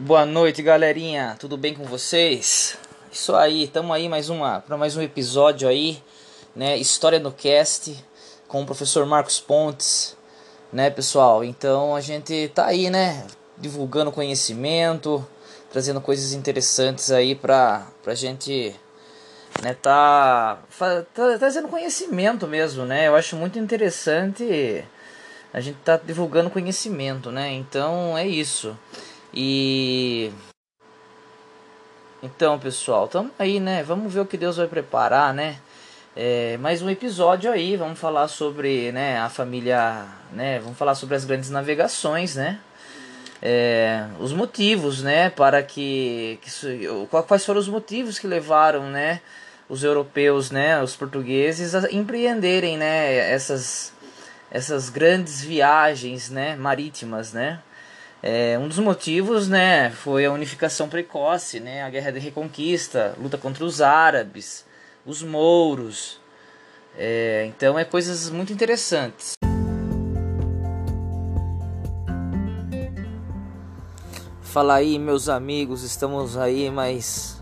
Boa noite, galerinha. Tudo bem com vocês? Isso aí, estamos aí mais uma para mais um episódio aí, né? História no cast com o professor Marcos Pontes, né, pessoal? Então a gente tá aí, né, divulgando conhecimento, trazendo coisas interessantes aí para pra gente né, tá, tá trazendo conhecimento mesmo, né? Eu acho muito interessante a gente tá divulgando conhecimento, né? Então é isso. E então, pessoal, estamos aí, né? Vamos ver o que Deus vai preparar, né? É, mais um episódio aí, vamos falar sobre, né, a família, né? Vamos falar sobre as grandes navegações, né? É, os motivos, né, para que, que quais foram os motivos que levaram, né, os europeus, né, os portugueses a empreenderem, né, essas essas grandes viagens, né, marítimas, né? É, um dos motivos, né, foi a unificação precoce, né, a guerra de reconquista, luta contra os árabes, os mouros. É, então é coisas muito interessantes. Fala aí, meus amigos, estamos aí mais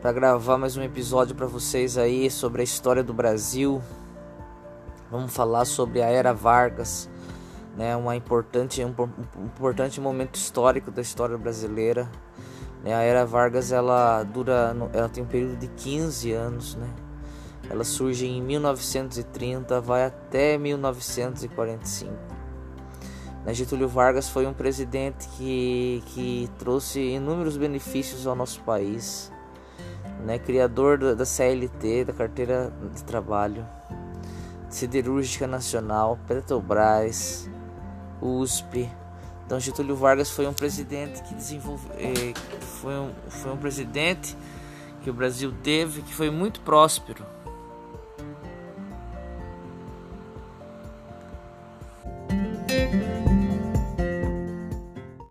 para gravar mais um episódio para vocês aí sobre a história do Brasil. Vamos falar sobre a era Vargas né, uma importante, um, um importante momento histórico da história brasileira. Né, a Era Vargas ela dura, ela tem um período de 15 anos, né? Ela surge em 1930, vai até 1945. Né, Getúlio Vargas foi um presidente que, que trouxe inúmeros benefícios ao nosso país, né? Criador da, da CLT, da Carteira de Trabalho, Siderúrgica Nacional, Petrobras, USP. Então Getúlio Vargas foi um presidente que desenvolveu, eh, foi um, foi um presidente que o Brasil teve que foi muito próspero,